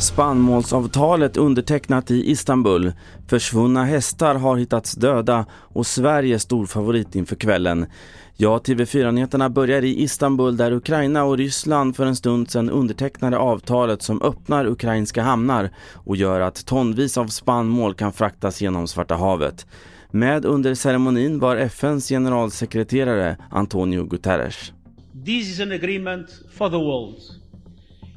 Spannmålsavtalet undertecknat i Istanbul. Försvunna hästar har hittats döda och Sverige stor favorit inför kvällen. Ja, TV4-nyheterna börjar i Istanbul där Ukraina och Ryssland för en stund sedan undertecknade avtalet som öppnar ukrainska hamnar och gör att tonvis av spannmål kan fraktas genom Svarta havet. Med under ceremonin var FNs generalsekreterare Antonio Guterres. This is an agreement for the world.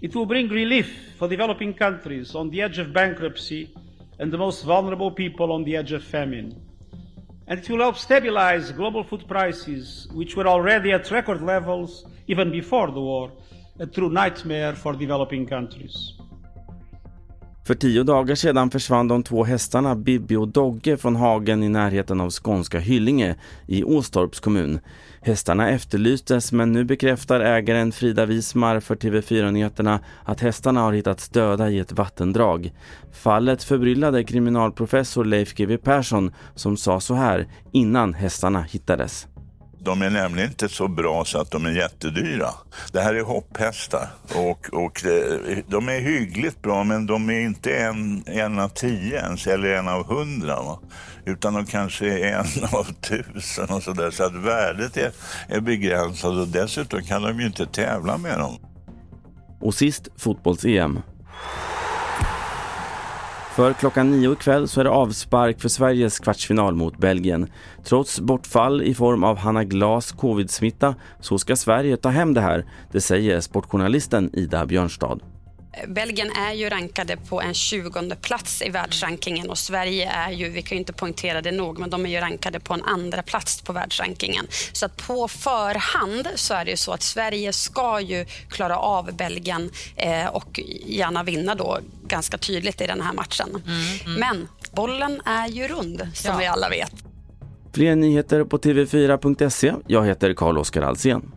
It will bring relief for developing countries on the edge of bankruptcy and the most vulnerable people on the edge of famine. And it will help stabilize global food prices, which were already at record levels even before the war, a true nightmare for developing countries. För tio dagar sedan försvann de två hästarna Bibi och Dogge från hagen i närheten av skånska Hyllinge i Åstorps kommun. Hästarna efterlystes men nu bekräftar ägaren Frida Wismar för TV4-nyheterna att hästarna har hittats döda i ett vattendrag. Fallet förbryllade kriminalprofessor Leif GW Persson som sa så här innan hästarna hittades. De är nämligen inte så bra så att de är jättedyra. Det här är hopphästar och, och eh, de är hyggligt bra men de är inte en, en av tio ens eller en av hundra. Va? Utan de kanske är en av tusen och sådär. Så att värdet är, är begränsat och dessutom kan de ju inte tävla med dem. Och sist fotbolls-EM. För klockan nio ikväll så är det avspark för Sveriges kvartsfinal mot Belgien. Trots bortfall i form av Hanna Glas covid-smitta så ska Sverige ta hem det här, det säger sportjournalisten Ida Björnstad. Belgien är ju rankade på en 20 plats i världsrankingen och Sverige är ju, vi kan ju inte poängtera det nog, men de är ju rankade på en andra plats på världsrankingen. Så att på förhand så är det ju så att Sverige ska ju klara av Belgien eh, och gärna vinna då ganska tydligt i den här matchen. Mm, mm. Men bollen är ju rund som ja. vi alla vet. Fler nyheter på tv4.se. Jag heter Carl-Oskar Alsen.